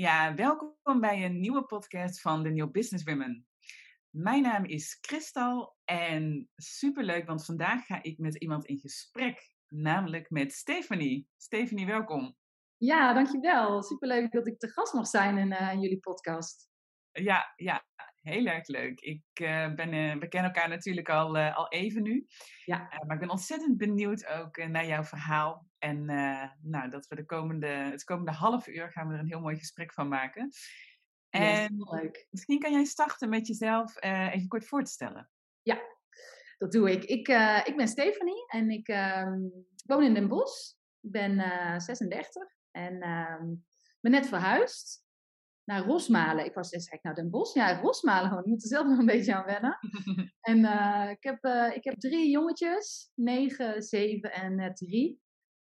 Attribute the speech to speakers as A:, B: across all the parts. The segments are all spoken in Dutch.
A: Ja, welkom bij een nieuwe podcast van de New Business Women. Mijn naam is Christal en superleuk, want vandaag ga ik met iemand in gesprek, namelijk met Stephanie. Stephanie, welkom.
B: Ja, dankjewel. Superleuk dat ik te gast mag zijn in, uh, in jullie podcast.
A: Ja, ja, heel erg leuk. Ik, uh, ben, uh, we kennen elkaar natuurlijk al, al even nu. Ja. maar ik ben ontzettend benieuwd ook naar jouw verhaal. En nou, dat we de komende, het komende half uur gaan we er een heel mooi gesprek van maken. En leuk. misschien kan jij starten met jezelf even kort voor te stellen.
B: Ja, dat doe ik. Ik, ik ben Stephanie en ik ehm, woon in Den Bosch. Ik ben 36 en ehm, ben net verhuisd naar Rosmalen. Ik was zei ik nou Den Bosch? Ja, Rosmalen gewoon. Ik moet er zelf nog een beetje aan wennen. en uh, ik, heb, uh, ik heb drie jongetjes. Negen, zeven en net drie.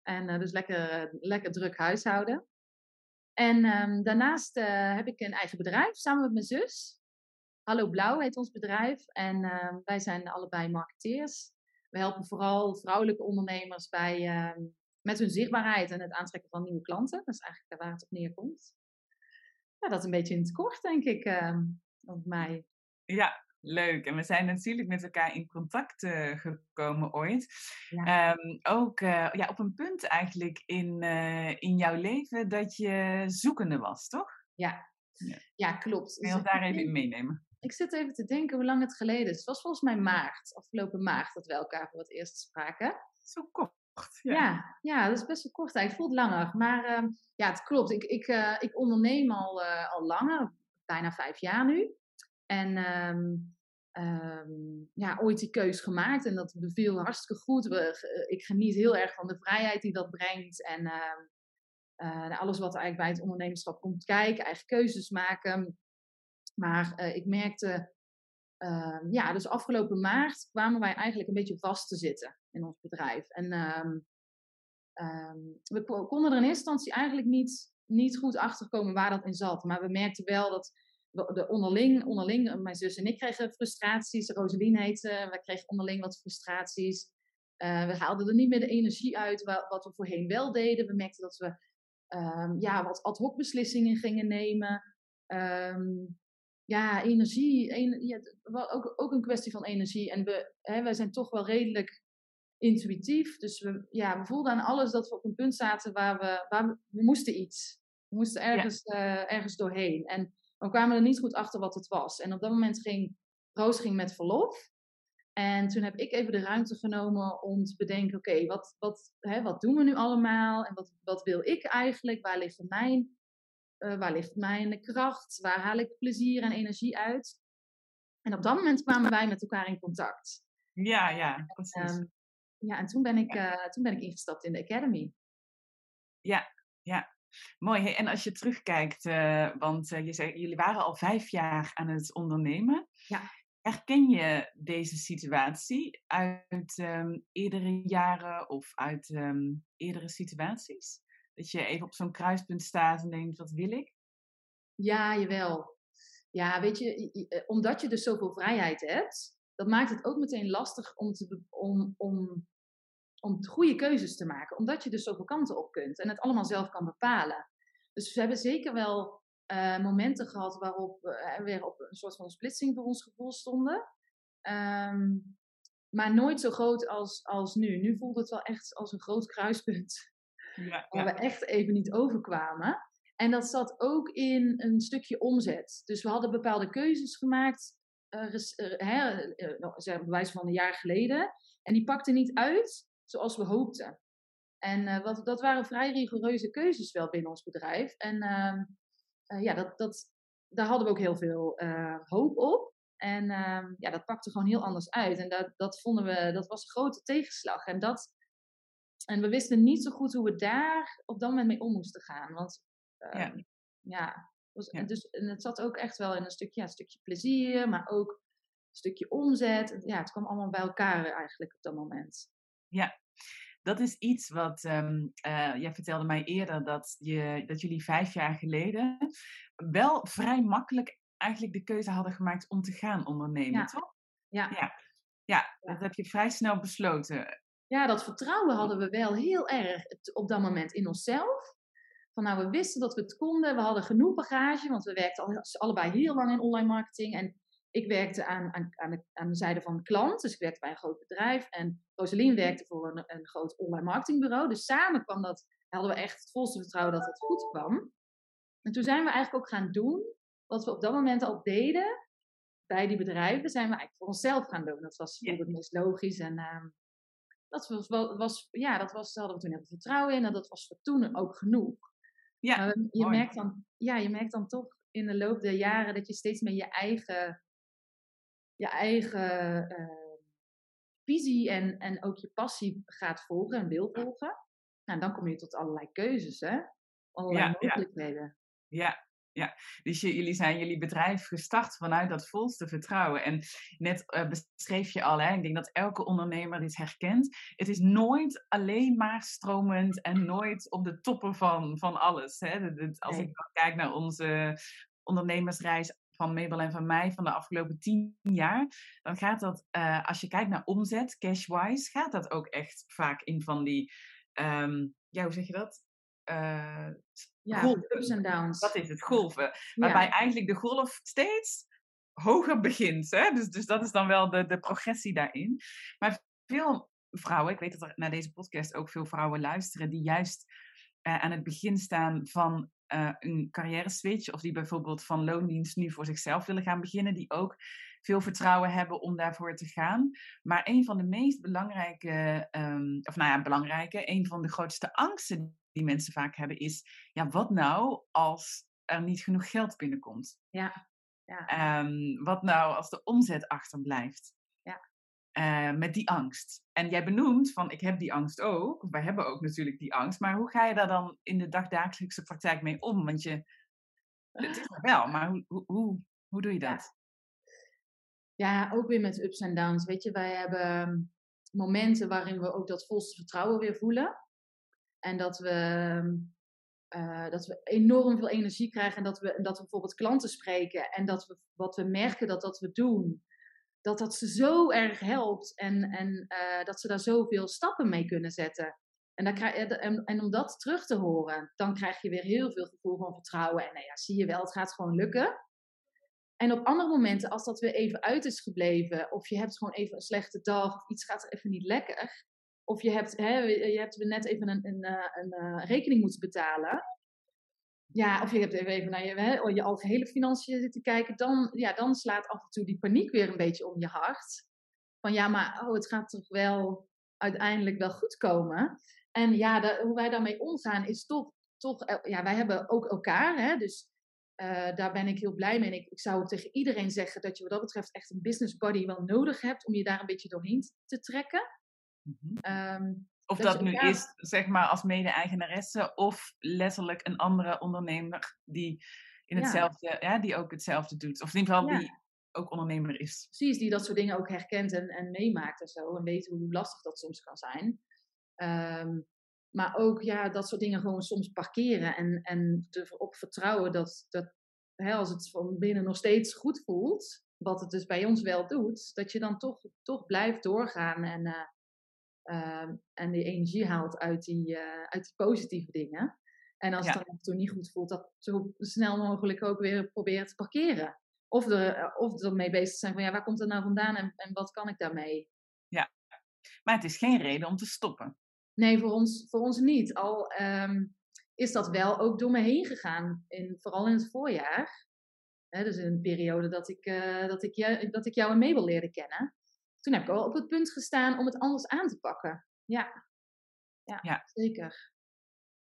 B: En uh, dus lekker, lekker druk huishouden. En um, daarnaast heb ik een eigen bedrijf samen met mijn zus. Hallo Blauw heet ons bedrijf. En ehm, wij zijn allebei marketeers. We helpen vooral vrouwelijke ondernemers bij, ehm, met hun zichtbaarheid en het aantrekken van nieuwe klanten. Dat is eigenlijk waar het op neerkomt ja, dat is een beetje in het kort, denk ik, uh, op mij.
A: Ja, leuk. En we zijn natuurlijk met elkaar in contact uh, gekomen ooit. Ja. Um, ook uh, ja, op een punt eigenlijk in, uh, in jouw leven dat je zoekende was, toch?
B: Ja, ja. ja klopt.
A: Wil je ons daar even in meenemen?
B: Ik zit even te denken hoe lang het geleden is. Het was volgens mij maart, afgelopen maart, dat we elkaar voor het eerst spraken.
A: Zo kort.
B: Ja. ja. Ja, dat is best wel kort. Het voelt langer. Maar uh, ja, het klopt. Ik, ik, uh, ik onderneem al, uh, al langer, bijna vijf jaar nu. En um, um, ja, ooit die keus gemaakt en dat beviel hartstikke goed. We, ik geniet heel erg van de vrijheid die dat brengt. En alles wat eigenlijk bij het ondernemerschap komt kijken, eigen keuzes maken. Maar ik merkte, ehm, ja, dus afgelopen maart kwamen wij eigenlijk een beetje vast te zitten in ons bedrijf. En um, um, we konden er in eerste instantie eigenlijk niet, niet goed achter komen waar dat in zat. Maar we merkten wel dat de onderling, onderling, mijn zus en ik kregen frustraties. Rosalien heette, we kregen onderling wat frustraties. Uh, we haalden er niet meer de energie uit wat, wat we voorheen wel deden. We merkten dat we um, ja, wat ad hoc beslissingen gingen nemen. Ja, energie. En, ja, ook, ook een kwestie van energie. En we, hè, wij zijn toch wel redelijk intuïtief. Dus we, ja, we voelden aan alles dat we op een punt zaten waar we, waar we, we moesten iets. We moesten ergens, ja. uh, ergens doorheen. En we kwamen er niet goed achter wat het was. En op dat moment ging Roos ging met verlof. En toen heb ik even de ruimte genomen om te bedenken: oké, wat, wat, hè, wat doen we nu allemaal? En wat, wat wil ik eigenlijk? Waar ligt mijn, uh, waar ligt mijn kracht? Waar haal ik plezier en energie uit? En op dat moment kwamen wij met elkaar in contact.
A: Ja, ja, precies. Um,
B: ja, en toen ben ik, uh, toen ben ik ingestapt in de Academy.
A: Ja, ja. Mooi. En als je terugkijkt, uh, want uh, je zei, jullie waren al vijf jaar aan het ondernemen. Ja. Herken je deze situatie uit um, eerdere jaren of uit um, eerdere situaties? Dat je even op zo'n kruispunt staat en denkt, wat wil ik?
B: Ja, jawel. Ja, weet je, omdat je dus zoveel vrijheid hebt, dat maakt het ook meteen lastig om, te, om, om om goede keuzes te maken. Omdat je dus zoveel kanten op kunt en het allemaal zelf kan bepalen. Dus we hebben zeker wel uh, momenten gehad waarop we uh, weer op een soort van splitsing voor ons gevoel stonden. Um, maar nooit zo groot als, als nu. Nu voelt het wel echt als een groot kruispunt. Ja, waar we echt even niet overkwamen. En dat zat ook in een stukje omzet. Dus we hadden bepaalde keuzes gemaakt, uh, hè, uh, wijze van een jaar geleden. En die pakten niet uit zoals we hoopten. En uh, wat, dat waren vrij rigoureuze keuzes wel binnen ons bedrijf. En uh, uh, ja, dat, dat, daar hadden we ook heel veel eh, hoop op. En ehm, ja, dat pakte gewoon heel anders uit. En dat, dat vonden we, dat was een grote tegenslag. En, dat, en we wisten niet zo goed hoe we daar op dat moment mee om moesten gaan. Want ja, ehm, ja, was, ja. Dus, en het zat ook echt wel in een stukje, ja, een stukje plezier, maar ook een stukje omzet. Ja, het kwam allemaal bij elkaar eigenlijk op dat moment.
A: Ja, dat is iets wat, um, uh, jij vertelde mij eerder dat, je, dat jullie vijf jaar geleden wel vrij makkelijk eigenlijk de keuze hadden gemaakt om te gaan ondernemen,
B: ja.
A: toch?
B: Ja.
A: ja. Ja, dat heb je vrij snel besloten.
B: Ja, dat vertrouwen hadden we wel heel erg op dat moment in onszelf. Van nou, we wisten dat we het konden. We hadden genoeg bagage, want we werkten al, allebei heel lang in online marketing. En ik werkte aan, aan, aan, de, aan de zijde van de klant, dus ik werkte bij een groot bedrijf. En Rosalien werkte voor een, een groot online marketingbureau. Dus samen kwam dat, hadden we echt het volste vertrouwen dat het goed kwam. En toen zijn we eigenlijk ook gaan doen wat we op dat moment al deden bij die bedrijven, zijn we eigenlijk voor onszelf gaan doen. Dat was ja. het meest logisch en uh, dat was, was, ja, dat was, hadden we toen heel vertrouwen in en dat was voor toen ook genoeg. Ja, je, merkt dan, ja, je merkt dan toch in de loop der jaren dat je steeds meer je eigen, je eigen uh, visie en, en ook je passie gaat volgen en wil volgen. Nou, dan kom je tot allerlei keuzes, hè? Allerlei ja, mogelijkheden.
A: Ja, ja, dus jullie zijn jullie bedrijf gestart vanuit dat volste vertrouwen. En net uh, beschreef je al, hè, ik denk dat elke ondernemer dit herkent. Het is nooit alleen maar stromend en nooit op de toppen van, van alles. Hè. als ik kijk naar onze ondernemersreis van Mabel en van mij van de afgelopen tien jaar, dan gaat dat, uh, als je kijkt naar omzet, cash-wise, gaat dat ook echt vaak in van die, um, ja, hoe zeg je dat?
B: Uh, ja, golven. ups en downs.
A: Dat is het, golven. Waarbij eigenlijk de golf steeds hoger begint. Hè? Dus, dus dat is dan wel de, de progressie daarin. Maar veel vrouwen, ik weet dat er naar deze podcast ook veel vrouwen luisteren, die juist uh, aan het begin staan van uh, een carrière switch, of die bijvoorbeeld van loondienst nu voor zichzelf willen gaan beginnen, die ook veel vertrouwen hebben om daarvoor te gaan. Maar een van de meest belangrijke, um, of nou ja, belangrijke, een van de grootste angsten die mensen vaak hebben is, ja, wat nou als er niet genoeg geld binnenkomt? Ja. ja. Um, wat nou als de omzet achterblijft? Uh, met die angst. En jij benoemt van, ik heb die angst ook. Wij hebben ook natuurlijk die angst. Maar hoe ga je daar dan in de dagdagelijkse praktijk mee om? Want je, het is er wel, maar hoe, hoe, hoe, hoe doe je dat?
B: Ja. ook weer met ups en downs. Weet je, wij hebben momenten waarin we ook dat volste vertrouwen weer voelen. En dat we, uh, dat we enorm veel energie krijgen en dat we, dat we bijvoorbeeld klanten spreken en dat we wat we merken dat dat we doen, dat dat ze zo erg helpt en, en uh, dat ze daar zoveel stappen mee kunnen zetten. En, dan krijg, en, en, om dat terug te horen, dan krijg je weer heel veel gevoel van vertrouwen. En nou ja, zie je wel, het gaat gewoon lukken. En op andere momenten, als dat weer even uit is gebleven, of je hebt gewoon even een slechte dag, of iets gaat even niet lekker, of je hebt, hè, je hebt net even een, een, eh, een, een eh, rekening moeten betalen. Ja, of je hebt even naar je, hè, je algehele financiën zitten kijken. Dan, ja, dan slaat af en toe die paniek weer een beetje om je hart. Van ja, maar oh, het gaat toch wel uiteindelijk wel goed komen. En ja, de, hoe wij daarmee omgaan is toch, toch ja, wij hebben ook elkaar. Hè, dus uh, daar ben ik heel blij mee. En ik, ik zou tegen iedereen zeggen dat je wat dat betreft echt een business buddy wel nodig hebt om je daar een beetje doorheen te trekken.
A: Um, of dat, nu is, zeg maar, als mede-eigenaresse of letterlijk een andere ondernemer die, in hetzelfde, ja. die ook hetzelfde doet. Of in ieder geval die ook ondernemer is.
B: Precies, die dat soort dingen ook herkent en, en meemaakt en zo. En weet hoe lastig dat soms kan zijn. Um, maar ook ja, dat soort dingen gewoon soms parkeren en, en erop vertrouwen dat, dat hè, als het van binnen nog steeds goed voelt, wat het dus bij ons wel doet, dat je dan toch, toch blijft doorgaan en, uh, Ehm, en die energie haalt uit die, uh, uit die positieve dingen. En als het dan af niet goed voelt, dat zo snel mogelijk ook weer proberen te parkeren. Of er, eh, of er mee bezig zijn van ja, waar komt het nou vandaan en, en wat kan ik daarmee?
A: Ja, maar het is geen reden om te stoppen.
B: Nee, voor ons, voor ons niet. Al um, is dat wel ook door me heen gegaan, in, vooral in het voorjaar. dus in een periode dat ik, uh, dat, ik jou, dat ik jou en Mabel leerde kennen toen heb ik al op het punt gestaan om het anders aan te pakken. Ja, ja, ja. zeker.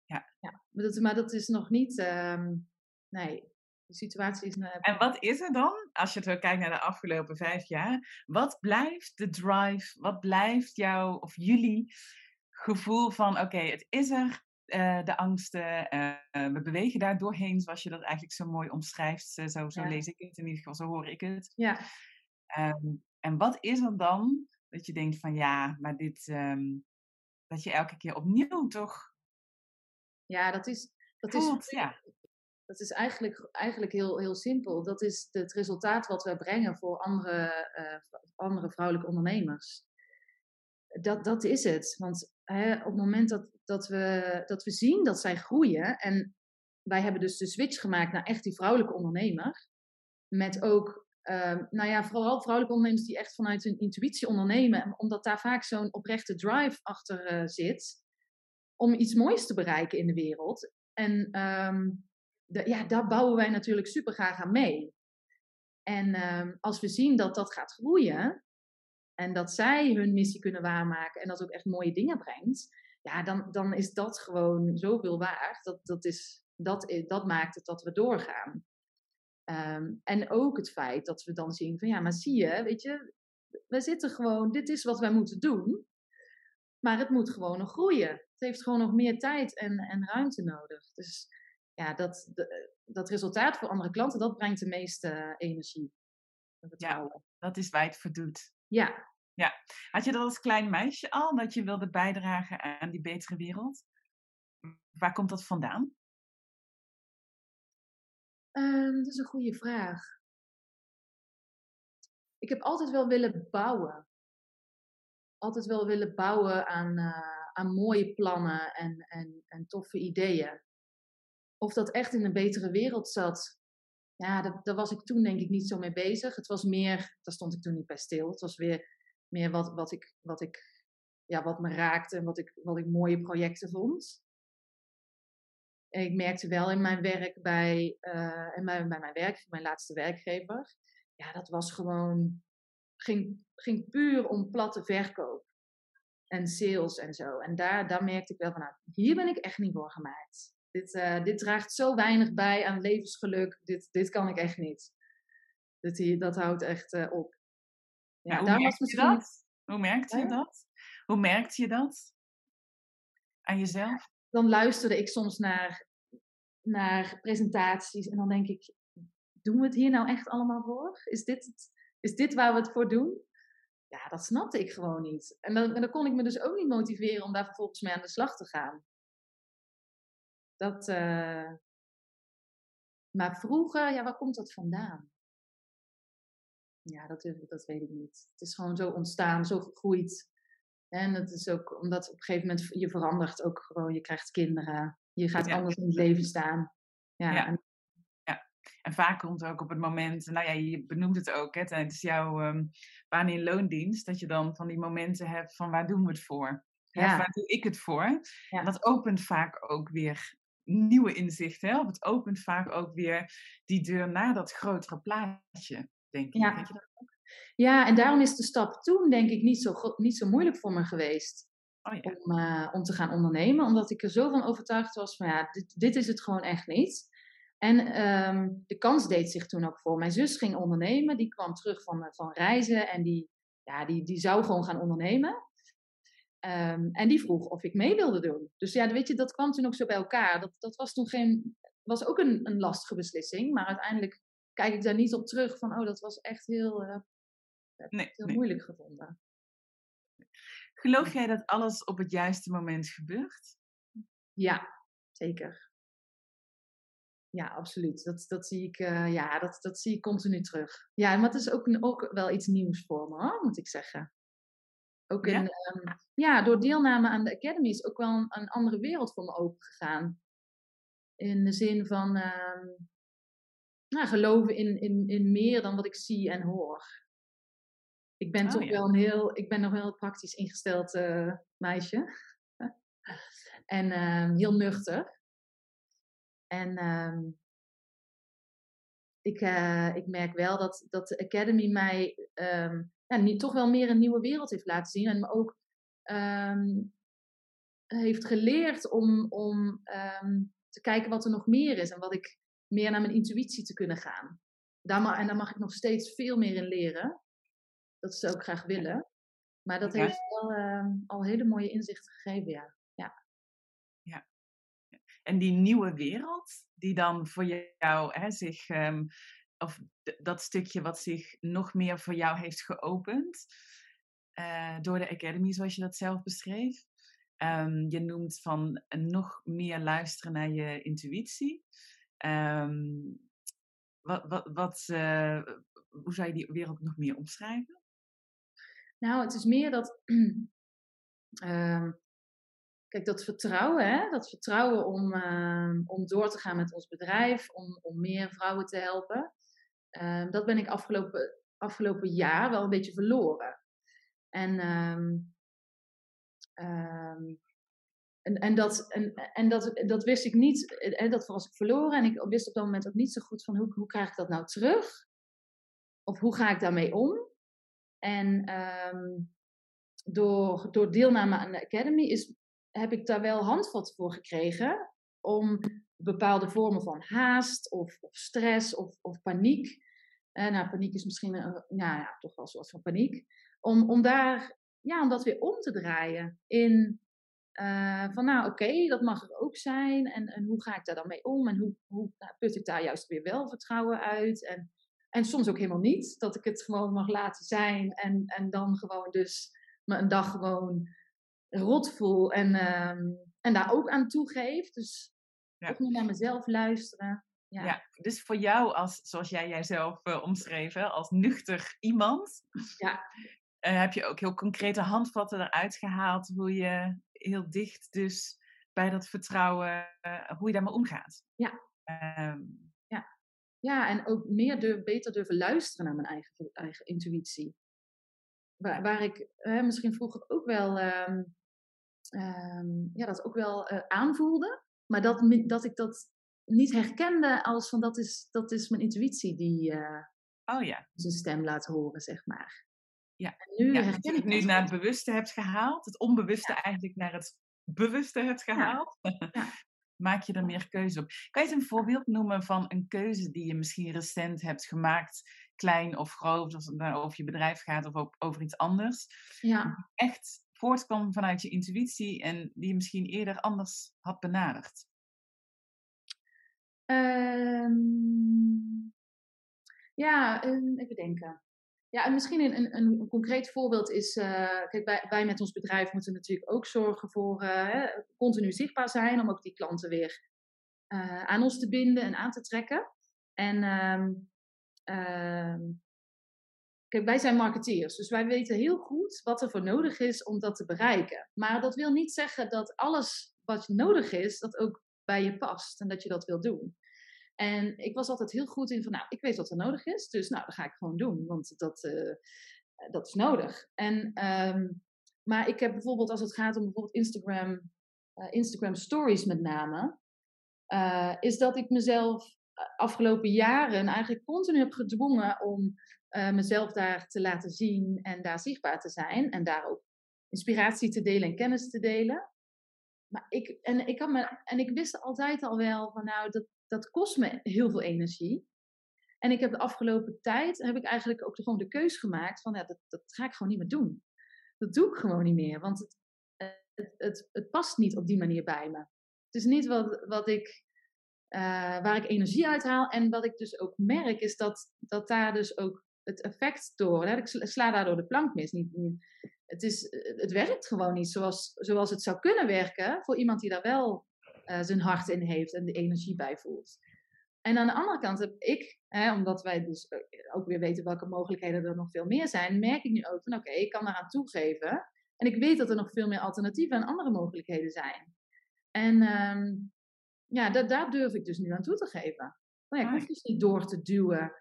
B: Ja. ja. Maar, dat, maar dat is nog niet, um, nee, de situatie is...
A: Uh, en wat is er dan, als je zo kijkt naar de afgelopen vijf jaar, wat blijft de drive, wat blijft jouw of jullie gevoel van, oké, het is er, uh, de angsten, uh, we bewegen daar doorheen, zoals je dat eigenlijk zo mooi omschrijft. zo zo lees ik het, in ieder geval zo hoor ik het. Ja. Um, en wat is er dan dat je denkt van ja, maar dit, um, dat je elke keer opnieuw toch.
B: Ja, dat is. Dat is, ja. dat is eigenlijk, eigenlijk heel, heel simpel. Dat is het resultaat wat we brengen voor andere, uh, andere vrouwelijke ondernemers. Dat, dat is het. Want hè, op het moment dat, dat, we, dat we zien dat zij groeien en wij hebben dus de switch gemaakt naar echt die vrouwelijke ondernemer. Met ook, ehm, nou ja, vooral vrouwelijke ondernemers die echt vanuit hun intuïtie ondernemen. Omdat daar vaak zo'n oprechte drive achter eh, zit. Om iets moois te bereiken in de wereld. En ehm, de, ja, daar bouwen wij natuurlijk super graag aan mee. En ehm, als we zien dat dat gaat groeien. En dat zij hun missie kunnen waarmaken. En dat ook echt mooie dingen brengt. Ja, dan, dan is dat gewoon zoveel waard. Dat, dat is dat, dat maakt het dat we doorgaan. Ehm, en ook het feit dat we dan zien van ja, maar zie je, weet je, we zitten gewoon, dit is wat wij moeten doen, maar het moet gewoon nog groeien. Het heeft gewoon nog meer tijd en, en ruimte nodig. Dus ja, dat, dat resultaat voor andere klanten, dat brengt de meeste energie.
A: Ja, dat is waar het voor doet.
B: Ja.
A: ja. Had je dat als klein meisje al, dat je wilde bijdragen aan die betere wereld? Waar komt dat vandaan?
B: Um, dat is een goede vraag. Ik heb altijd wel willen bouwen. Altijd wel willen bouwen aan, uh, aan mooie plannen en, en, en toffe ideeën. Of dat echt in een betere wereld zat, ja, dat, daar was ik toen denk ik niet zo mee bezig. Het was meer, daar stond ik toen niet bij stil. Het was weer meer wat, wat, ik, wat, ik, ja, wat me raakte en wat ik, wat ik mooie projecten vond ik merkte wel in mijn werk bij, uh, bij mijn werk, mijn laatste werkgever, ja, dat was gewoon, ging, ging puur om platte verkoop en sales en zo. En daar, daar merkte ik wel van, nou, hier ben ik echt niet voor gemaakt. Dit, uh, dit draagt zo weinig bij aan levensgeluk, dit, dit kan ik echt niet. Dit, dat houdt echt uh, op.
A: Ja, hoe daar was misschien... je dat? Hoe merkte je dat? Hoe merkte je dat? Aan jezelf?
B: Dan luisterde ik soms naar, naar presentaties en dan denk ik, doen we het hier nou echt allemaal voor? Is dit, is dit waar we het voor doen? Ja, dat snapte ik gewoon niet. En dan, dan kon ik me dus ook niet motiveren om daar vervolgens mee aan de slag te gaan. Dat, uh... Maar vroeger, ja, waar komt dat vandaan? Ja, dat, dat weet ik niet. Het is gewoon zo ontstaan, zo gegroeid. En het is ook omdat op een gegeven moment je verandert ook gewoon. Je krijgt kinderen. Je gaat anders in het leven staan. Ja,
A: ja. En, ja. en vaak komt ook op het moment, nou ja, je benoemt het ook hè, tijdens jouw um, baan in loondienst, dat je dan van die momenten hebt van waar doen we het voor? Ja. waar doe ik het voor? Dat opent vaak ook weer nieuwe inzichten. Hè? Of het opent vaak ook weer die deur naar dat grotere plaatje, denk ik.
B: Ja. Je dat? Ja, en daarom is de stap toen denk ik niet zo, niet zo moeilijk voor me geweest. Oh ja. om, uh, om te gaan ondernemen. Omdat ik er zo van overtuigd was van ja, dit, dit is het gewoon echt niet. En um, de kans deed zich toen ook voor. Mijn zus ging ondernemen. Die kwam terug van, van reizen en die, ja, die, die zou gewoon gaan ondernemen. Um, en die vroeg of ik mee wilde doen. Dus ja, weet je, dat kwam toen ook zo bij elkaar. Dat, dat was toen geen, was ook een, een lastige beslissing. Maar uiteindelijk kijk ik daar niet op terug van, oh, dat was echt heel, uh, nee, heel nee. moeilijk gevonden.
A: Geloof jij dat alles op het juiste moment gebeurt?
B: Ja, zeker. Ja, absoluut. Dat, dat, zie ik, uh, ja, dat, dat zie ik continu terug. Ja, maar het is ook, ook wel iets nieuws voor me, hoor, moet ik zeggen. Ook in, ja? Um, ja, door deelname aan de Academy is ook wel een, een andere wereld voor me opengegaan. In de zin van, um, nou, geloven in, in, in meer dan wat ik zie en hoor. Ik ben oh, toch ja. wel een heel, ik ben nog wel een praktisch ingesteld uh, meisje. en uh, heel nuchter. En uh, ik, uh, ik merk wel dat, dat de Academy mij um, ja, niet, toch wel meer een nieuwe wereld heeft laten zien. En me ook um, heeft geleerd om, om um, te kijken wat er nog meer is. En wat ik meer naar mijn intuïtie te kunnen gaan. Daar en daar mag ik nog steeds veel meer in leren. Dat zou ik graag willen. Maar dat heeft wel uh, al hele mooie inzichten gegeven, ja. ja.
A: Ja. En die nieuwe wereld, die dan voor jou hè, zich, um, of dat stukje wat zich nog meer voor jou heeft geopend, uh, door de Academy, zoals je dat zelf beschreef. Um, je noemt van nog meer luisteren naar je intuïtie. Um, wat, wat, wat, uh, hoe zou je die wereld nog meer omschrijven?
B: Nou, het is meer dat. um, kijk, dat vertrouwen, hè, dat vertrouwen om, ehm, om door te gaan met ons bedrijf, om, om meer vrouwen te helpen, ehm, dat ben ik afgelopen, afgelopen jaar wel een beetje verloren. En, en, en, dat, en, en dat, dat wist ik niet, hè, dat was ik verloren en ik wist op dat moment ook niet zo goed van hoe, hoe krijg ik dat nou terug? Of hoe ga ik daarmee om? En um, door, door deelname aan de Academy is, heb ik daar wel handvat voor gekregen om bepaalde vormen van haast of, of stress of, of paniek. Eh, nou, paniek is misschien nou ja, toch wel een soort van paniek. Om, om daar, ja, om dat weer om te draaien in uh, van nou oké, dat mag er ook zijn. En, en hoe ga ik daar dan mee om? En hoe, hoe nou, put ik daar juist weer wel vertrouwen uit? En, en soms ook helemaal niet. Dat ik het gewoon mag laten zijn. En, en dan gewoon dus me een dag gewoon rot voel. En, um, en daar ook aan toegeef. Dus ja. ook meer naar mezelf luisteren.
A: Ja. ja. dus voor jou, als, zoals jij jijzelf uh, omschreef, als nuchter iemand, ja. Uh, heb je ook heel concrete handvatten eruit gehaald hoe je heel dicht dus bij dat vertrouwen, uh, hoe je daarmee omgaat.
B: Ja. Um, ja. en ook meer durf, beter durven luisteren naar mijn eigen, eigen intuïtie. Waar, waar ik uh, misschien vroeger ook wel, um, um, ja, dat ook wel uh, aanvoelde, maar dat, dat ik dat niet herkende als van dat is, dat is mijn intuïtie die
A: oh, ja.
B: zijn stem laat horen, zeg maar.
A: Ja, en nu, ja, herken ik nu naar het bewuste hebt gehaald, het onbewuste eigenlijk naar het bewuste hebt gehaald, ja. Maak je er meer keuze op. Kan je eens een voorbeeld noemen van een keuze die je misschien recent hebt gemaakt, klein of groot, als het nou over je bedrijf gaat of over iets anders,
B: ja.
A: echt voortkwam vanuit je intuïtie en die je misschien eerder anders had benaderd?
B: Um, ja, even denken. Ja, en misschien een, een, een concreet voorbeeld is, uh, kijk, wij, met ons bedrijf moeten natuurlijk ook zorgen voor uh, continu zichtbaar zijn, om ook die klanten weer uh, aan ons te binden en aan te trekken. En um, kijk, wij zijn marketeers, dus wij weten heel goed wat er voor nodig is om dat te bereiken. Maar dat wil niet zeggen dat alles wat nodig is, dat ook bij je past en dat je dat wil doen. En ik was altijd heel goed in van, nou, ik weet wat er nodig is, dus nou, dat ga ik gewoon doen, want dat, uh, dat is nodig. En, um, maar ik heb bijvoorbeeld, als het gaat om bijvoorbeeld Instagram, uh, Instagram Stories met name, uh, is dat ik mezelf afgelopen jaren eigenlijk continu heb gedwongen om mezelf daar te laten zien en daar zichtbaar te zijn en daar ook inspiratie te delen en kennis te delen. Maar ik, en, ik had me, en ik wist altijd al wel van nou, dat, dat kost me heel veel energie. En ik heb de afgelopen tijd, heb ik eigenlijk ook gewoon de keus gemaakt van, ja, dat, dat ga ik gewoon niet meer doen. Dat doe ik gewoon niet meer, want het, het, het, past niet op die manier bij me. Het is niet wat, wat ik, uh, waar ik energie uit haal. En wat ik dus ook merk, is dat, dat daar dus ook het effect door, hè, ik sla daardoor de plank mis. Niet, niet, het, is, het werkt gewoon niet zoals, zoals het zou kunnen werken voor iemand die daar wel uh, zijn hart in heeft en de energie bij voelt. En aan de andere kant heb ik, hè, omdat wij dus eh, ook weer weten welke mogelijkheden er nog veel meer zijn, merk ik nu ook van oké, ik kan eraan toegeven. En ik weet dat er nog veel meer alternatieven en andere mogelijkheden zijn. En um, ja, da daar durf ik dus nu aan toe te geven. Nou ja, ik hoef dus niet door te duwen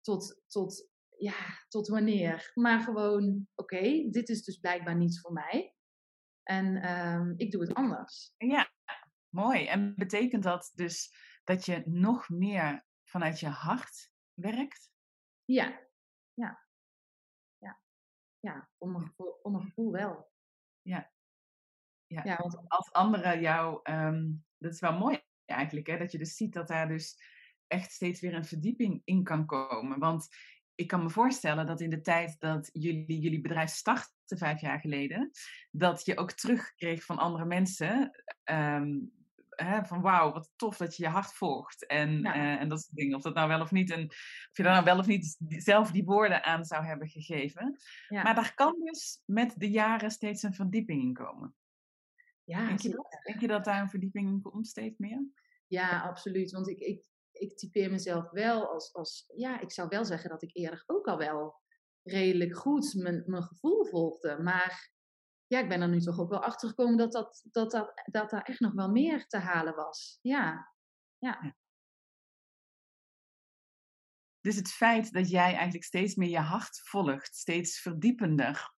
B: tot, tot, ja, tot wanneer. Maar gewoon, oké, dit is dus blijkbaar niets voor mij. En um, ik doe het anders.
A: Ja, Mooi. En betekent dat dus dat je nog meer vanuit je hart werkt?
B: Ja, ja, ja, ja, om mijn gevoel, om mijn gevoel wel.
A: Ja. Ja, ja want als anderen jou, um, dat is wel mooi eigenlijk, hè, dat je dus ziet dat daar dus echt steeds weer een verdieping in kan komen. Want ik kan me voorstellen dat in de tijd dat jullie jullie bedrijf startte, vijf jaar geleden, dat je ook terugkreeg van andere mensen um, hè, van wauw, wat tof dat je je hart volgt. En, ja. uh, en dat soort dingen. Of dat nou wel of niet, en of je daar nou wel of niet zelf die woorden aan zou hebben gegeven. Ja. Maar daar kan dus met de jaren steeds een verdieping in komen.
B: Ja,
A: denk, je dat? denk je dat daar een verdieping in komt steeds meer?
B: Ja, absoluut. Want ik, ik, ik typeer mezelf wel als, als, ja, ik zou wel zeggen dat ik eerder ook al wel redelijk goed mijn, mijn gevoel volgde. Maar ja, ik ben er nu toch ook wel achter gekomen dat, dat, dat, dat, dat daar echt nog wel meer te halen was. Ja. ja.
A: Dus het feit dat jij eigenlijk steeds meer je hart volgt, steeds verdiepender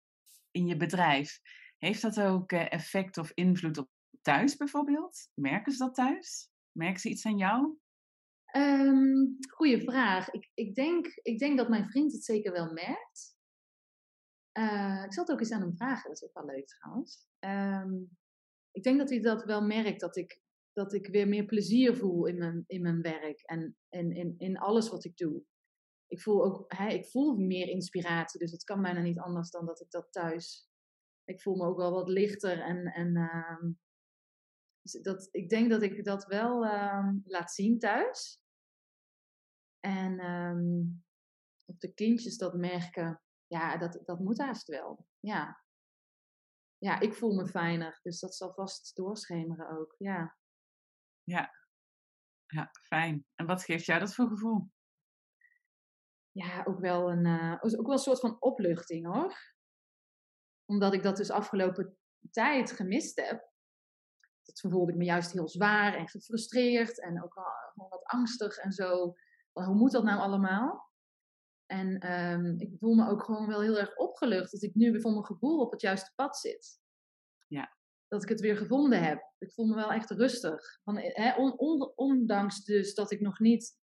A: in je bedrijf, heeft dat ook eh, effect of invloed op thuis bijvoorbeeld? Merken ze dat thuis? Merken ze iets aan jou?
B: Um, goeie vraag. Ik, ik, denk, ik denk dat mijn vriend het zeker wel merkt. Uh, ik zal ook eens aan hem vragen, dat is ook wel leuk trouwens. Um, ik denk dat hij dat wel merkt, dat ik, dat ik weer meer plezier voel in mijn, in mijn werk en in, in, in alles wat ik doe. Ik voel ook hè, ik voel meer inspiratie, dus het kan bijna niet anders dan dat ik dat thuis. Ik voel me ook wel wat lichter en, en uh, dat, ik denk dat ik dat wel uh, laat zien thuis. En um, de kindjes dat merken, ja, dat, dat moet haast wel. Ja. ja, ik voel me fijner, dus dat zal vast doorschemeren ook. Ja.
A: Ja. ja, fijn. En wat geeft jou dat voor gevoel?
B: Ja, ook wel een, uh, ook wel een soort van opluchting hoor. Omdat ik dat dus afgelopen tijd gemist heb. Dat voelde ik me juist heel zwaar en gefrustreerd en ook wel wat angstig en zo hoe moet dat nou allemaal? En um, ik voel me ook gewoon wel heel erg opgelucht dat ik nu weer voor mijn gevoel op het juiste pad zit.
A: Ja.
B: Dat ik het weer gevonden heb. Ik voel me wel echt rustig. Van, on, on, ondanks dus dat ik nog niet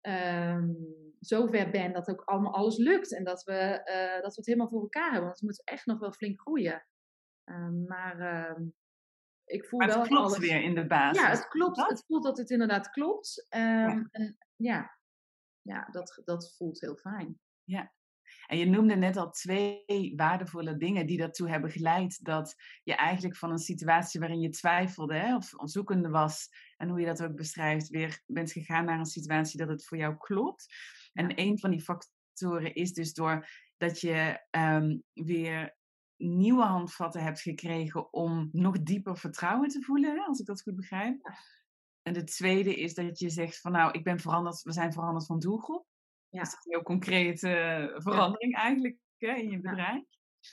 B: um, zo ver ben dat ook allemaal alles lukt. En dat we, uh, dat we het helemaal voor elkaar hebben. Want we moeten echt nog wel flink groeien. Um, maar ik voel
A: maar het
B: wel
A: klopt alles... weer in de basis.
B: Ja, het klopt. Het voelt dat het inderdaad klopt. Um, ja. En ja, ja dat, dat voelt heel fijn.
A: Ja. En je noemde net al twee waardevolle dingen die ertoe hebben geleid dat je eigenlijk van een situatie waarin je twijfelde hè, of zoekende was, en hoe je dat ook beschrijft, weer bent gegaan naar een situatie dat het voor jou klopt. En een van die factoren is dus door dat je um, weer nieuwe handvatten hebt gekregen om nog dieper vertrouwen te voelen, als ik dat goed begrijp. En de tweede is dat je zegt van nou, ik ben veranderd, we zijn veranderd van doelgroep. Ja. Dus dat is een heel concrete verandering eigenlijk hè, in je bedrijf.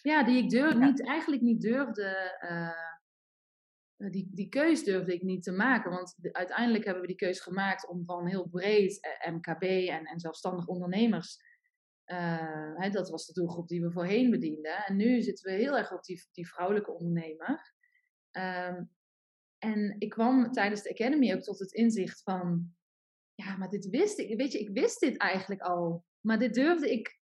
B: Ja, die ik durf, niet, eigenlijk niet durfde, uh, die, die keus durfde ik niet te maken. Want uiteindelijk hebben we die keus gemaakt om van heel breed eh, MKB en, en zelfstandig ondernemers uh, hè, dat was de doelgroep die we voorheen bedienden. En nu zitten we heel erg op die, die vrouwelijke ondernemer. Um, en ik kwam tijdens de Academy ook tot het inzicht van, ja, maar dit wist ik. Weet je, ik wist dit eigenlijk al. Maar dit durfde ik,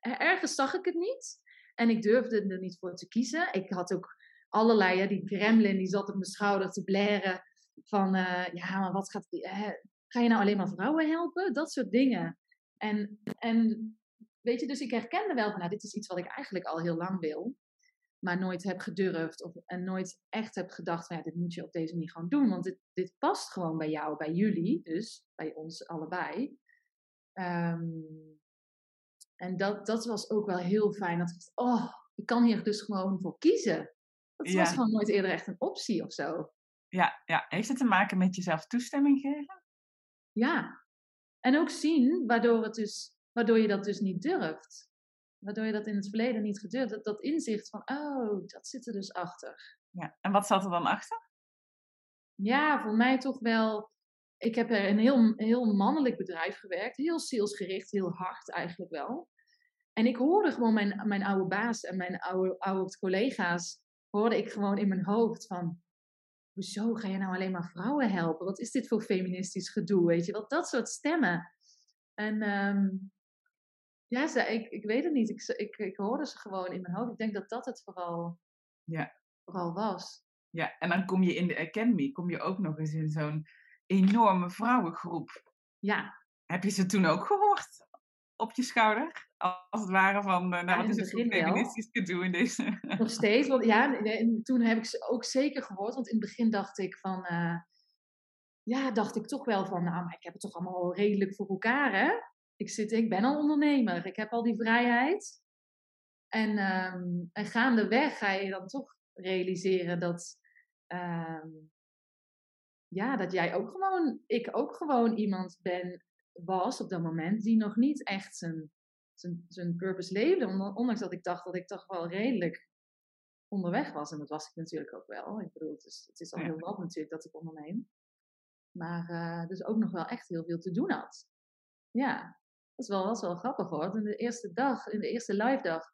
B: ergens zag ik het niet. En ik durfde er niet voor te kiezen. Ik had ook allerlei, hè, die gremlin die zat op mijn schouder te blaren. Van, uh, ja, maar wat gaat, uh, ga je nou alleen maar vrouwen helpen? Dat soort dingen. En, en weet je, dus ik herkende wel nou, dit is iets wat ik eigenlijk al heel lang wil, maar nooit heb gedurfd of, en nooit echt heb gedacht van, ja, dit moet je op deze manier gewoon doen, want dit, dit past gewoon bij jou, bij jullie, dus bij ons allebei. Um, en dat, dat was ook wel heel fijn, dat ik oh, ik kan hier dus gewoon voor kiezen. Dat was gewoon nooit eerder echt een optie of zo.
A: Ja, ja, heeft het te maken met jezelf toestemming geven?
B: Ja, en ook zien, waardoor het dus Waardoor je dat dus niet durft. Waardoor je dat in het verleden niet gedurfd. Dat, dat inzicht van, oh, dat zit er dus achter.
A: Ja, en wat zat er dan achter?
B: Ja, voor mij toch wel. Ik heb er een heel, heel mannelijk bedrijf gewerkt. Heel salesgericht, heel hard eigenlijk wel. En ik hoorde gewoon mijn, mijn oude baas en mijn oude, oude collega's. Hoorde ik gewoon in mijn hoofd van. Hoezo ga je nou alleen maar vrouwen helpen? Wat is dit voor feministisch gedoe? Weet je wat? Dat soort stemmen. En um, ja, ze, ik, ik weet het niet. Ik, ik, ik hoorde ze gewoon in mijn hoofd. Ik denk dat dat het vooral,
A: ja.
B: vooral was.
A: Ja, en dan kom je in de Academy, kom je ook nog eens in zo'n enorme vrouwengroep.
B: Ja.
A: Heb je ze toen ook gehoord? Op je schouder? Als het ware van, uh, nou ja, wat is het voor feministisch gedoe in deze...
B: Nog steeds, want ja, toen heb ik ze ook zeker gehoord. Want in het begin dacht ik van... Uh, ja, dacht ik toch wel van, nou, maar ik heb het toch allemaal redelijk voor elkaar, hè? Ik, zit, ik ben al ondernemer, ik heb al die vrijheid. En, um, en gaandeweg ga je dan toch realiseren dat, um, ja, dat jij ook gewoon, ik ook gewoon iemand ben, was op dat moment, die nog niet echt zijn, zijn, zijn purpose leefde. Ondanks dat ik dacht dat ik toch wel redelijk onderweg was. En dat was ik natuurlijk ook wel. Ik bedoel, het is, het is al heel wat natuurlijk dat ik onderneem. Maar uh, dus ook nog wel echt heel veel te doen had. Ja, dat is wel, is wel grappig hoor. In de eerste dag, in de eerste live dag,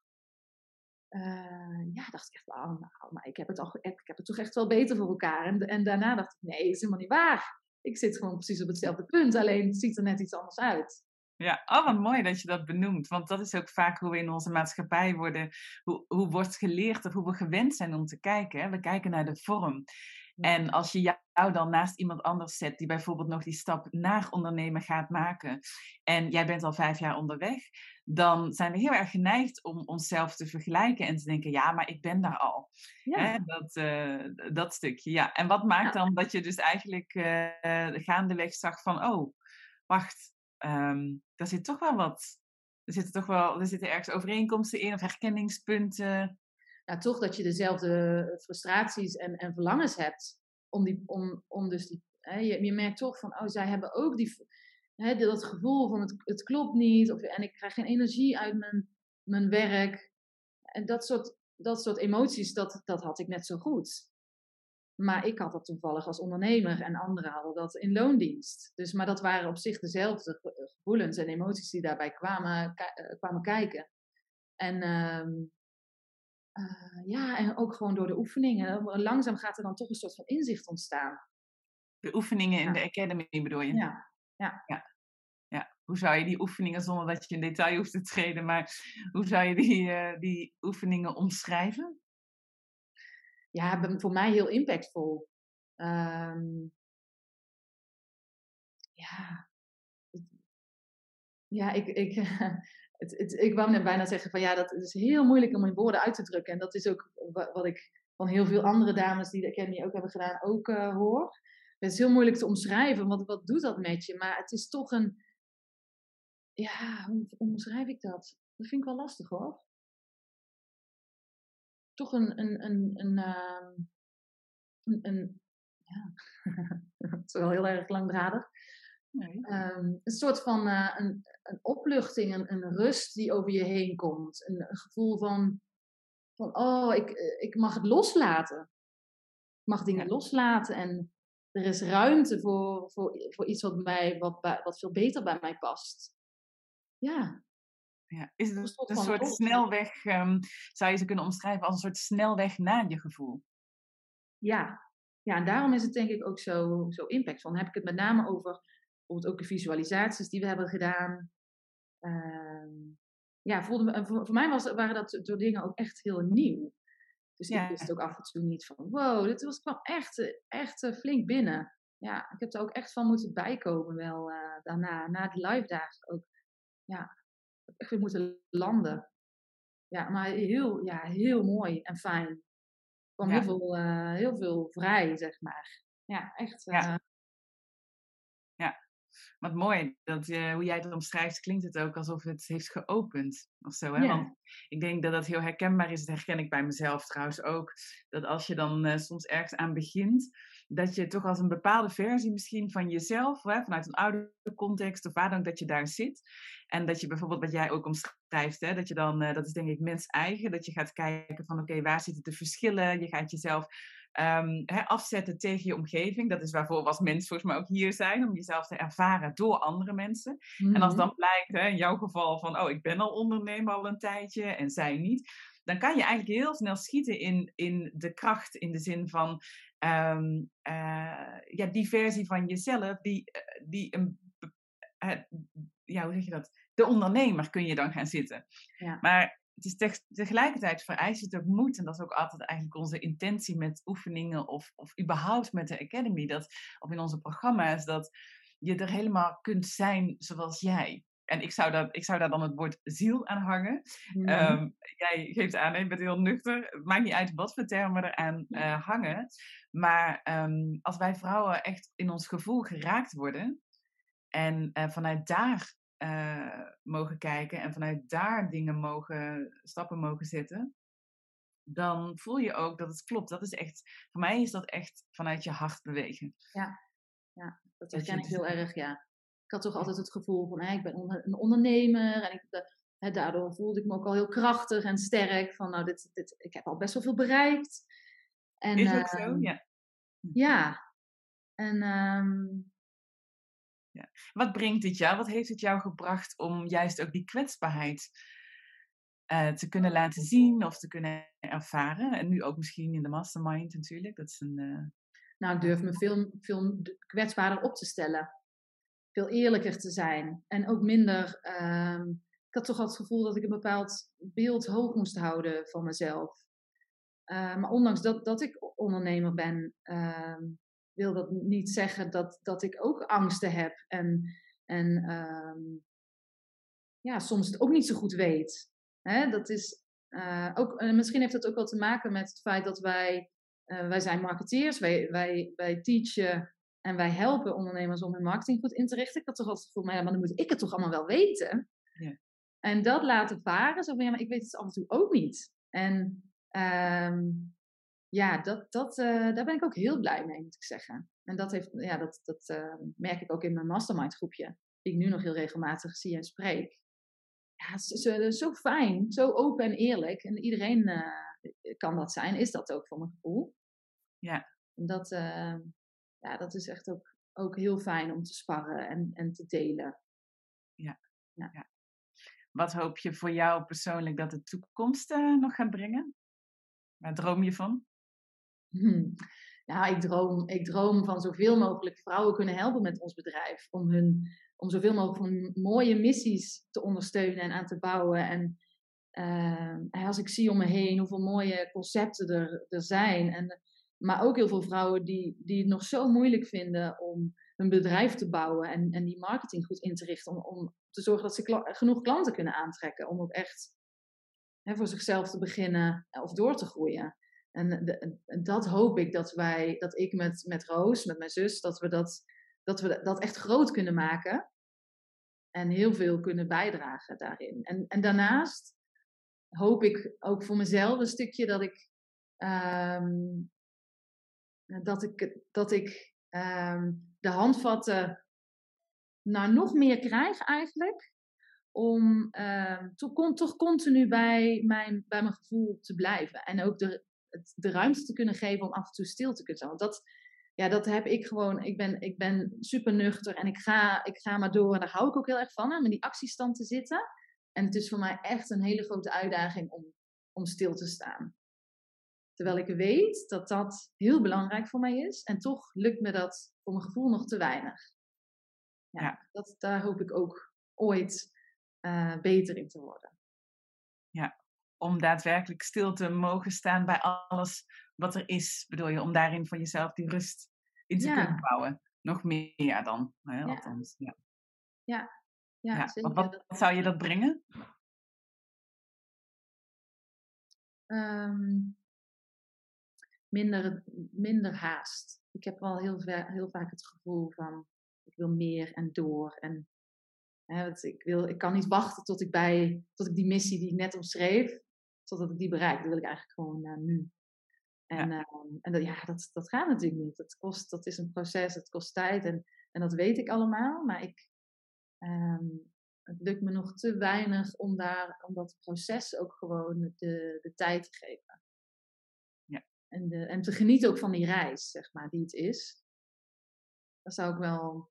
B: uh, ja, dacht ik echt, oh, nou, maar ik heb, het al, ik heb het toch echt wel beter voor elkaar. En, en daarna dacht ik, nee, is helemaal niet waar. Ik zit gewoon precies op hetzelfde punt, alleen ziet er net iets anders uit.
A: Ja, oh wat mooi dat je dat benoemt. Want dat is ook vaak hoe we in onze maatschappij worden, hoe, hoe wordt geleerd of hoe we gewend zijn om te kijken. Hè? We kijken naar de vorm. En als je jou dan naast iemand anders zet die bijvoorbeeld nog die stap naar ondernemen gaat maken en jij bent al vijf jaar onderweg, dan zijn we heel erg geneigd om onszelf te vergelijken en te denken, ja, maar ik ben daar al. Ja. Hè, dat, uh, dat stukje, ja. En wat maakt dan dat je dus eigenlijk uh, gaandeweg zag van, oh, wacht, um, daar zit toch wel wat, er zitten toch wel, er zitten ergens overeenkomsten in of herkenningspunten
B: ja, toch dat je dezelfde frustraties en, en verlangens hebt. Om, die, om, om dus hè, je, je merkt toch van, oh, zij hebben ook die, hè, dat gevoel van het, het klopt niet. Of, en ik krijg geen energie uit mijn, mijn werk. En dat soort, dat soort emoties, dat, dat had ik net zo goed. Maar ik had dat toevallig als ondernemer en anderen hadden dat in loondienst. Dus, maar dat waren op zich dezelfde gevoelens en emoties die daarbij kwamen, eh, kwamen kijken. En uh, uh, ja, en ook gewoon door de oefeningen. Langzaam gaat er dan toch een soort van inzicht ontstaan.
A: De oefeningen in de academy bedoel je?
B: Ja. ja.
A: ja. ja. Hoe zou je die oefeningen, zonder dat je in detail hoeft te treden, maar hoe zou je die, uh, die oefeningen omschrijven?
B: Ja, voor mij heel impactvol. Um, ja. Ja, ik, ik, het, het, ik wou net bijna zeggen van ja, dat is heel moeilijk om in woorden uit te drukken. En dat is ook wat ik van heel veel andere dames die de Academy ook hebben gedaan ook uh, hoor. Het is heel moeilijk te omschrijven, want wat doet dat met je? Maar het is toch een, ja, hoe omschrijf ik dat? Dat vind ik wel lastig hoor. Toch een, een, een, een, uh, een, een ja, het is wel heel erg langdradig. Ehm, een soort van uh, een, een opluchting, een, een, rust die over je heen komt. Een, een gevoel van, van, oh, ik, eh, ik mag het loslaten. Ik mag dingen loslaten en er is ruimte voor, voor, voor iets wat, mij, wat, wat veel beter bij mij past. Ja.
A: ja. Is het een soort, een soort snelweg, um, zou je ze kunnen omschrijven als een soort snelweg naar je gevoel?
B: Ja, ja, en daarom is het denk ik ook zo, zo impactvol. Dan heb ik het met name over bijvoorbeeld ook de visualisaties die we hebben gedaan. Uh, ja, voelde voor, voor, mij was, waren dat door dingen ook echt heel nieuw. Dus ik wist ook af en toe niet van, wow, dit was, kwam echt, echt uh, flink binnen. Ja, ik heb er ook echt van moeten bijkomen wel uh, daarna, na de live dagen ook. Ja, echt weer moeten landen. Ja, maar heel, ja, heel mooi en fijn. Er kwam heel, veel, uh, heel veel vrij, zeg maar. Ja, echt. Ja.
A: Wat mooi, dat, uh, hoe jij het omschrijft, klinkt het ook alsof het heeft geopend. Of zo, hè? Want ik denk dat dat heel herkenbaar is. Dat herken ik bij mezelf trouwens ook. Dat als je dan uh, soms ergens aan begint, dat je toch als een bepaalde versie misschien van jezelf, hè, vanuit een oude context of waar dan dat je daar zit. En dat je bijvoorbeeld, wat jij ook omschrijft, hè, dat je dan, uh, dat is denk ik mens eigen, dat je gaat kijken van oké, okay, waar zitten de verschillen? Je gaat jezelf um, afzetten tegen je omgeving. Dat is waarvoor we als mens volgens mij ook hier zijn, om jezelf te ervaren door andere mensen. En als mhm. dan blijkt, in jouw geval, van oh, ik ben al ondernemer al een tijdje en zij niet. Dan kan je eigenlijk heel snel schieten in, in de kracht, in de zin van um, uh, ja, die versie van jezelf, die, eh, die een, uh, ja, hoe zeg je dat? De ondernemer kun je dan gaan zitten. Ja. Maar het is tegelijkertijd vereist het ook moed. En dat is ook altijd eigenlijk onze intentie met oefeningen of, of überhaupt met de Academy. Dat, of in onze programma's, dat je er helemaal kunt zijn zoals jij. En ik zou, daar, ik zou daar dan het woord ziel aan hangen. Mm. Um, jij geeft aan, je bent heel nuchter. Het maakt niet uit wat voor termen er aan uh, hangen. Maar um, als wij vrouwen echt in ons gevoel geraakt worden. En uh, vanuit daar uh, mogen kijken en vanuit daar dingen mogen, stappen mogen zetten, dan voel je ook dat het klopt. Dat is echt, voor mij is dat echt vanuit je hart bewegen.
B: Ja, ja dat herken ik heel erg, ja. Ik had toch altijd het gevoel van, hè, ik ben een ondernemer en ik, daardoor voelde ik me ook al heel krachtig en sterk. Van nou, dit, dit, ik heb al best wel veel bereikt.
A: En, is dat zo? Ehm, ja.
B: Ja. En ehm,
A: ja. Wat brengt dit jou? Wat heeft het jou gebracht om juist ook die kwetsbaarheid uh, te kunnen laten zien of te kunnen ervaren? En nu ook misschien in de mastermind natuurlijk. Dat is een, uh...
B: Nou, ik durf me veel, veel kwetsbaarder op te stellen. Veel eerlijker te zijn. En ook minder. Uh, ik had toch al het gevoel dat ik een bepaald beeld hoog moest houden van mezelf. Uh, maar ondanks dat, dat ik ondernemer ben, ehm, wil dat niet zeggen dat, dat ik ook angsten heb en, en ehm, ja, soms het ook niet zo goed weet. Hè? Dat is, uh, ook, misschien heeft dat ook wel te maken met het feit dat wij, uh, wij zijn marketeers, wij, wij, wij teachen en wij helpen ondernemers om hun marketing goed in te richten. Ik had toch altijd gevoeld, maar, ja, maar dan moet ik het toch allemaal wel weten. Ja. En dat laten varen, zo van ja, maar ik weet het af en toe ook niet. En um, ja, dat, dat, uh, daar ben ik ook heel blij mee, moet ik zeggen. En dat, heeft, ja, dat, dat uh, merk ik ook in mijn mastermind groepje, die ik nu nog heel regelmatig zie en spreek. Ja, het is zo fijn, zo open en eerlijk. En iedereen uh, kan dat zijn, is dat ook voor mijn gevoel.
A: Ja.
B: En dat, ja, dat is echt ook, ook heel fijn om te sparren en, en te delen.
A: Ja. ja. ja. Wat hoop je voor jou persoonlijk dat de toekomst nog gaat brengen? Waar droom je van?
B: Ja, ik droom, ik droom van zoveel mogelijk vrouwen kunnen helpen met ons bedrijf. Om, hun, om zoveel mogelijk mooie missies te ondersteunen en aan te bouwen. En uh, als ik zie om me heen hoeveel mooie concepten er, er zijn. En, maar ook heel veel vrouwen die, die het nog zo moeilijk vinden om hun bedrijf te bouwen en, en die marketing goed in te richten. Om, om te zorgen dat ze genoeg klanten kunnen aantrekken. Om ook echt hè, voor zichzelf te beginnen of door te groeien. En, dat hoop ik dat wij, dat ik met, met Roos, met mijn zus, dat we dat, dat we dat echt groot kunnen maken. En heel veel kunnen bijdragen daarin. En, en daarnaast hoop ik ook voor mezelf een stukje dat ik, um, dat ik, dat ik um, de handvatten naar nog meer krijg eigenlijk. Om um, toch, toch continu bij mijn, bij mijn gevoel te blijven. En ook de, de ruimte te kunnen geven om af en toe stil te kunnen zijn. Want dat, ja, dat heb ik gewoon. Ik ben, ik ben super nuchter en ik ga, ik ga maar door. En daar hou ik ook heel erg van, om in die actiestand te zitten. En het is voor mij echt een hele grote uitdaging om, om stil te staan. Terwijl ik weet dat dat heel belangrijk voor mij is. En toch lukt me dat voor mijn gevoel nog te weinig. Ja, Dat, daar hoop ik ook ooit uh, beter in te worden.
A: Om daadwerkelijk stil te mogen staan bij alles wat er is, bedoel je, om daarin van jezelf die rust in te kunnen bouwen. Nog meer dan, hè, ja. althans. Ja,
B: ja.
A: Wat, zou je dat brengen?
B: Um, minder, minder haast. Ik heb wel heel, heel vaak het gevoel van, ik wil meer en door. En hè, ik, wil, ik kan niet wachten tot ik, bij, tot ik die missie die ik net omschreef, totdat ik die bereik. Dat wil ik eigenlijk gewoon uh, nu. En, ja. Uh, en dat, ja, dat, dat gaat natuurlijk niet. Dat, kost, dat is een proces, het kost tijd en, en dat weet ik allemaal. Maar ik, um, het lukt me nog te weinig om, daar, om dat proces ook gewoon de, de tijd te geven.
A: Ja.
B: En, de, en te genieten ook van die reis, zeg maar, die het is. Daar zou ik wel,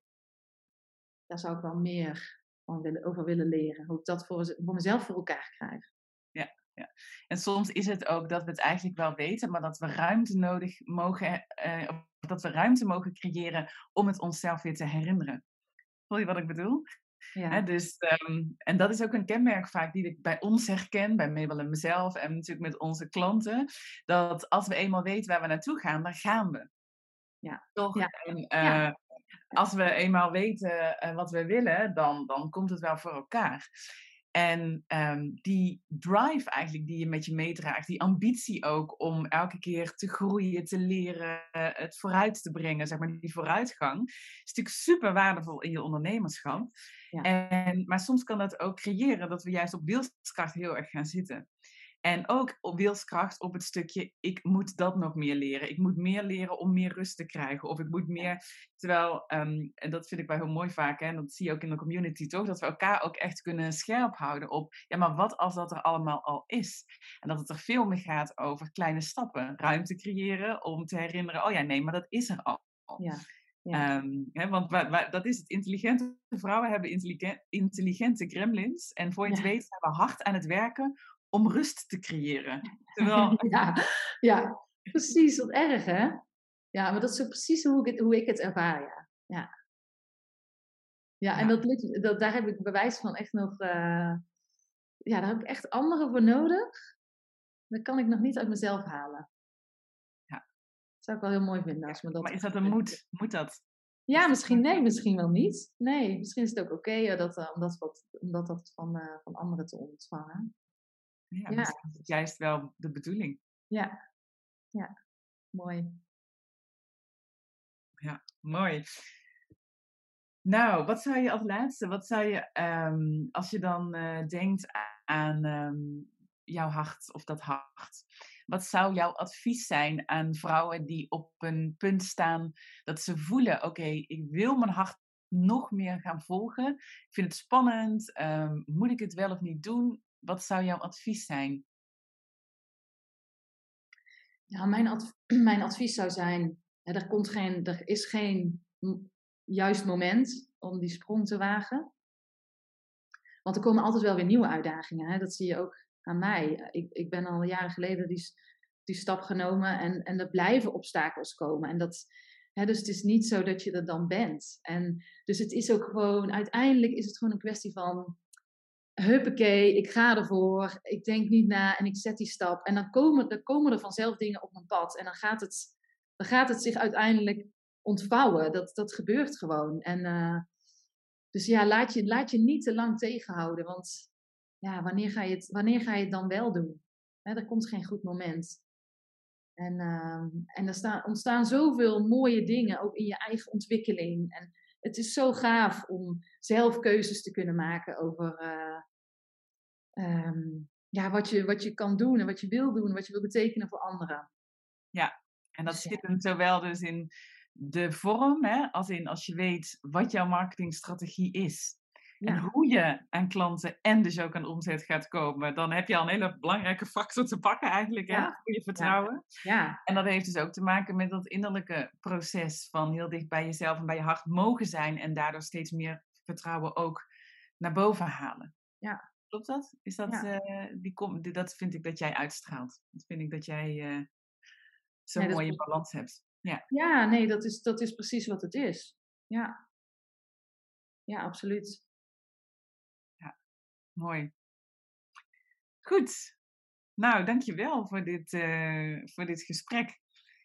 B: daar zou ik wel meer van willen, over willen leren. Hoe ik dat voor, voor mezelf voor elkaar krijg.
A: En soms is het ook dat we het eigenlijk wel weten, maar dat we ruimte nodig mogen, uh, dat we ruimte mogen creëren om het onszelf weer te herinneren. Voel je wat ik bedoel? Ja. dus, um, en dat is ook een kenmerk vaak die ik bij ons herken, bij Mabel en mezelf en natuurlijk met onze klanten, dat als we eenmaal weten waar we naartoe gaan, dan gaan we.
B: Ja.
A: Toch? Ja. En, uh, ja. Als we eenmaal weten uh, wat we willen, dan, dan komt het wel voor elkaar. En um, die drive eigenlijk die je met je meedraagt, die ambitie ook om elke keer te groeien, te leren, het vooruit te brengen, zeg maar, die vooruitgang, is natuurlijk super waardevol in je ondernemerschap. Ja. En, maar soms kan dat ook creëren dat we juist op wilskracht heel erg gaan zitten. En ook wilskracht op het stukje, ik moet dat nog meer leren. Ik moet meer leren om meer rust te krijgen. Of ik moet meer, terwijl, ehm, en dat vind ik wel heel mooi vaak, hè, en dat zie je ook in de community toch, dat we elkaar ook echt kunnen scherp houden op, ja, maar wat als dat er allemaal al is? En dat het er veel meer gaat over kleine stappen, ruimte creëren om te herinneren, oh ja, nee, maar dat is er al. Ja. Ja. Ehm, hè, want dat is het. Intelligente vrouwen hebben intelligente gremlins. En voor je het weet zijn we hard aan het werken om rust te creëren. Terwijl...
B: ja, ja, precies. Wat erg, hè? Ja, maar dat is zo precies hoe ik het, hoe ik het ervaar, ja. Ja, ja en Dat, dat, daar heb ik bewijs van echt nog... Uh, ja, daar heb ik echt anderen voor nodig. Dat kan ik nog niet uit mezelf halen. Ja. Dat zou ik wel heel mooi vinden als me dat...
A: Maar is dat een moed? Moet dat?
B: Ja, misschien nee, misschien wel niet. Nee, misschien is het ook oké okay, dat, uh, om, dat, wat, om dat, dat van, uh, van anderen te ontvangen.
A: Ja, ja. is het juist wel de bedoeling.
B: Ja, ja, mooi.
A: Ja, mooi. Nou, wat zou je als laatste, wat zou je, um, als je dan uh, denkt aan um, jouw hart of dat hart, wat zou jouw advies zijn aan vrouwen die op een punt staan dat ze voelen, oké, ik wil mijn hart nog meer gaan volgen. Ik vind het spannend. Um, moet ik het wel of niet doen? Wat zou jouw advies zijn?
B: Ja, mijn, mijn advies zou zijn: hè, er, komt geen, er is geen juist moment om die sprong te wagen. Want er komen altijd wel weer nieuwe uitdagingen. Hè? Dat zie je ook aan mij. Ik, ik ben al jaren geleden die, die stap genomen en, en er blijven obstakels komen. En dat, hè, dus het is niet zo dat je er dan bent. En dus het is ook gewoon, uiteindelijk is het gewoon een kwestie van huppakee, ik ga ervoor, ik denk niet na en ik zet die stap. En dan komen, dan komen er vanzelf dingen op mijn pad en dan gaat het, dan gaat het zich uiteindelijk ontvouwen. Dat, dat gebeurt gewoon. En, uh, dus ja, laat je, laat je niet te lang tegenhouden, want ja, wanneer, ga je het, wanneer ga je het dan wel doen? Hè, er komt geen goed moment. En, uh, en er staan, ontstaan zoveel mooie dingen, ook in je eigen ontwikkeling. En het is zo gaaf om zelf keuzes te kunnen maken over uh, um, ja, wat, je, wat je kan doen en wat je wil doen, wat je wil betekenen voor anderen.
A: Ja, en dat dus zit hem zowel dus in de vorm, hè, als in als je weet wat jouw marketingstrategie is. En hoe je aan klanten en dus ook aan omzet gaat komen, dan heb je al een hele belangrijke factor te pakken eigenlijk, hè, voor je vertrouwen. Ja. En dat heeft dus ook te maken met dat innerlijke proces van heel dicht bij jezelf en bij je hart mogen zijn en daardoor steeds meer vertrouwen ook naar boven halen. Ja. Klopt dat? Is dat, uh, die dat vind ik dat jij uitstraalt. Dat vind ik dat jij uh, zo'n mooie balans hebt. Ja,
B: ja nee, dat is, dat is precies wat het is. Ja, ja absoluut.
A: Mooi. Goed. Nou, dankjewel voor dit, uh, voor dit gesprek.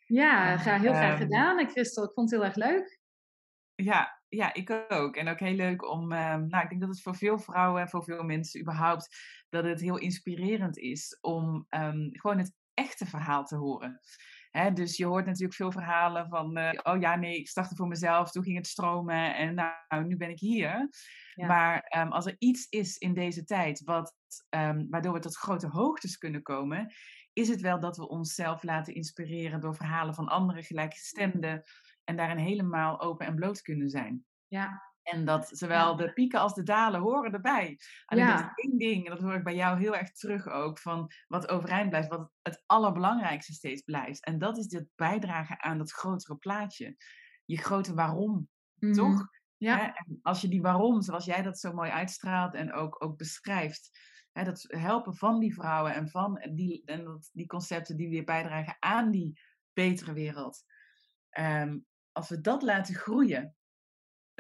B: Ja, ga, heel graag um, gedaan, Christel. Ik vond het heel erg leuk.
A: Ja, ja, ik ook. En ook heel leuk om, um, nou, ik denk dat het voor veel vrouwen en voor veel mensen überhaupt, dat het heel inspirerend is om um, gewoon het echte verhaal te horen. Hè, dus je hoort natuurlijk veel verhalen van, uh, oh ja, nee, ik startte voor mezelf, toen ging het stromen en nou, nu ben ik hier. Maar um, als er iets is in deze tijd wat, um, waardoor we tot grote hoogtes kunnen komen, is het wel dat we onszelf laten inspireren door verhalen van andere gelijkgestemden en daarin helemaal open en bloot kunnen zijn. Ja. En dat zowel de pieken als de dalen horen erbij. Alleen ja. dat is één ding, en dat hoor ik bij jou heel erg terug ook, van wat overeind blijft, wat het allerbelangrijkste steeds blijft. En dat is het bijdragen aan dat grotere plaatje. Je grote waarom, mm. toch? Ja. En als je die waarom, zoals jij dat zo mooi uitstraalt en ook, ook beschrijft, hè, dat helpen van die vrouwen en van die, en dat, die concepten die weer bijdragen aan die betere wereld. Um, als we dat laten groeien,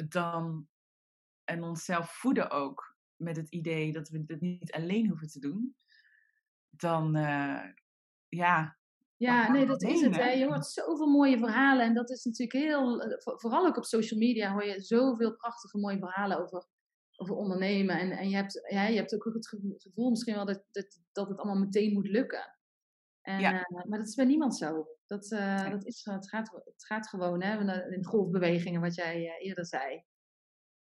A: dan en onszelf voeden ook met het idee dat we het niet alleen hoeven te doen, dan uh, ja,
B: ja, nee, dat is het. Hè. Je hoort zoveel mooie verhalen. En dat is natuurlijk heel, eh, vooral ook op social media hoor je zoveel prachtige mooie verhalen over, over ondernemen. En, en je, hebt, ja, je hebt ook het gevoel misschien wel dat, dat, dat het allemaal meteen moet lukken. En, ja. uh, maar dat is bij niemand zo. Dat, uh, dat is, het, gaat, het gaat gewoon hè, in golfbewegingen, wat jij uh, eerder zei.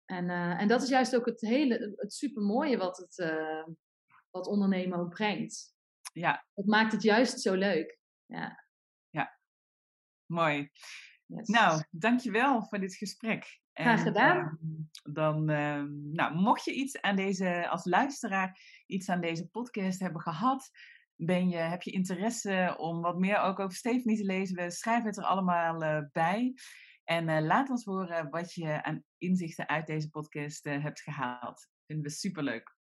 B: En, en dat is juist ook het hele, het supermooie wat het wat ondernemen ook brengt.
A: ja.
B: Dat maakt het juist zo leuk. Ja.
A: Ja, mooi. Nou, dankjewel voor dit gesprek.
B: Graag gedaan.
A: Ehm, dan, ehm, nou, mocht je iets aan deze, als luisteraar, iets aan deze podcast hebben gehad, ben je, heb je interesse om wat meer ook over Stephanie te lezen, we schrijven het er allemaal uh, bij. En uh, laat ons horen wat je aan inzichten uit deze podcast uh, hebt gehaald. Vinden we superleuk.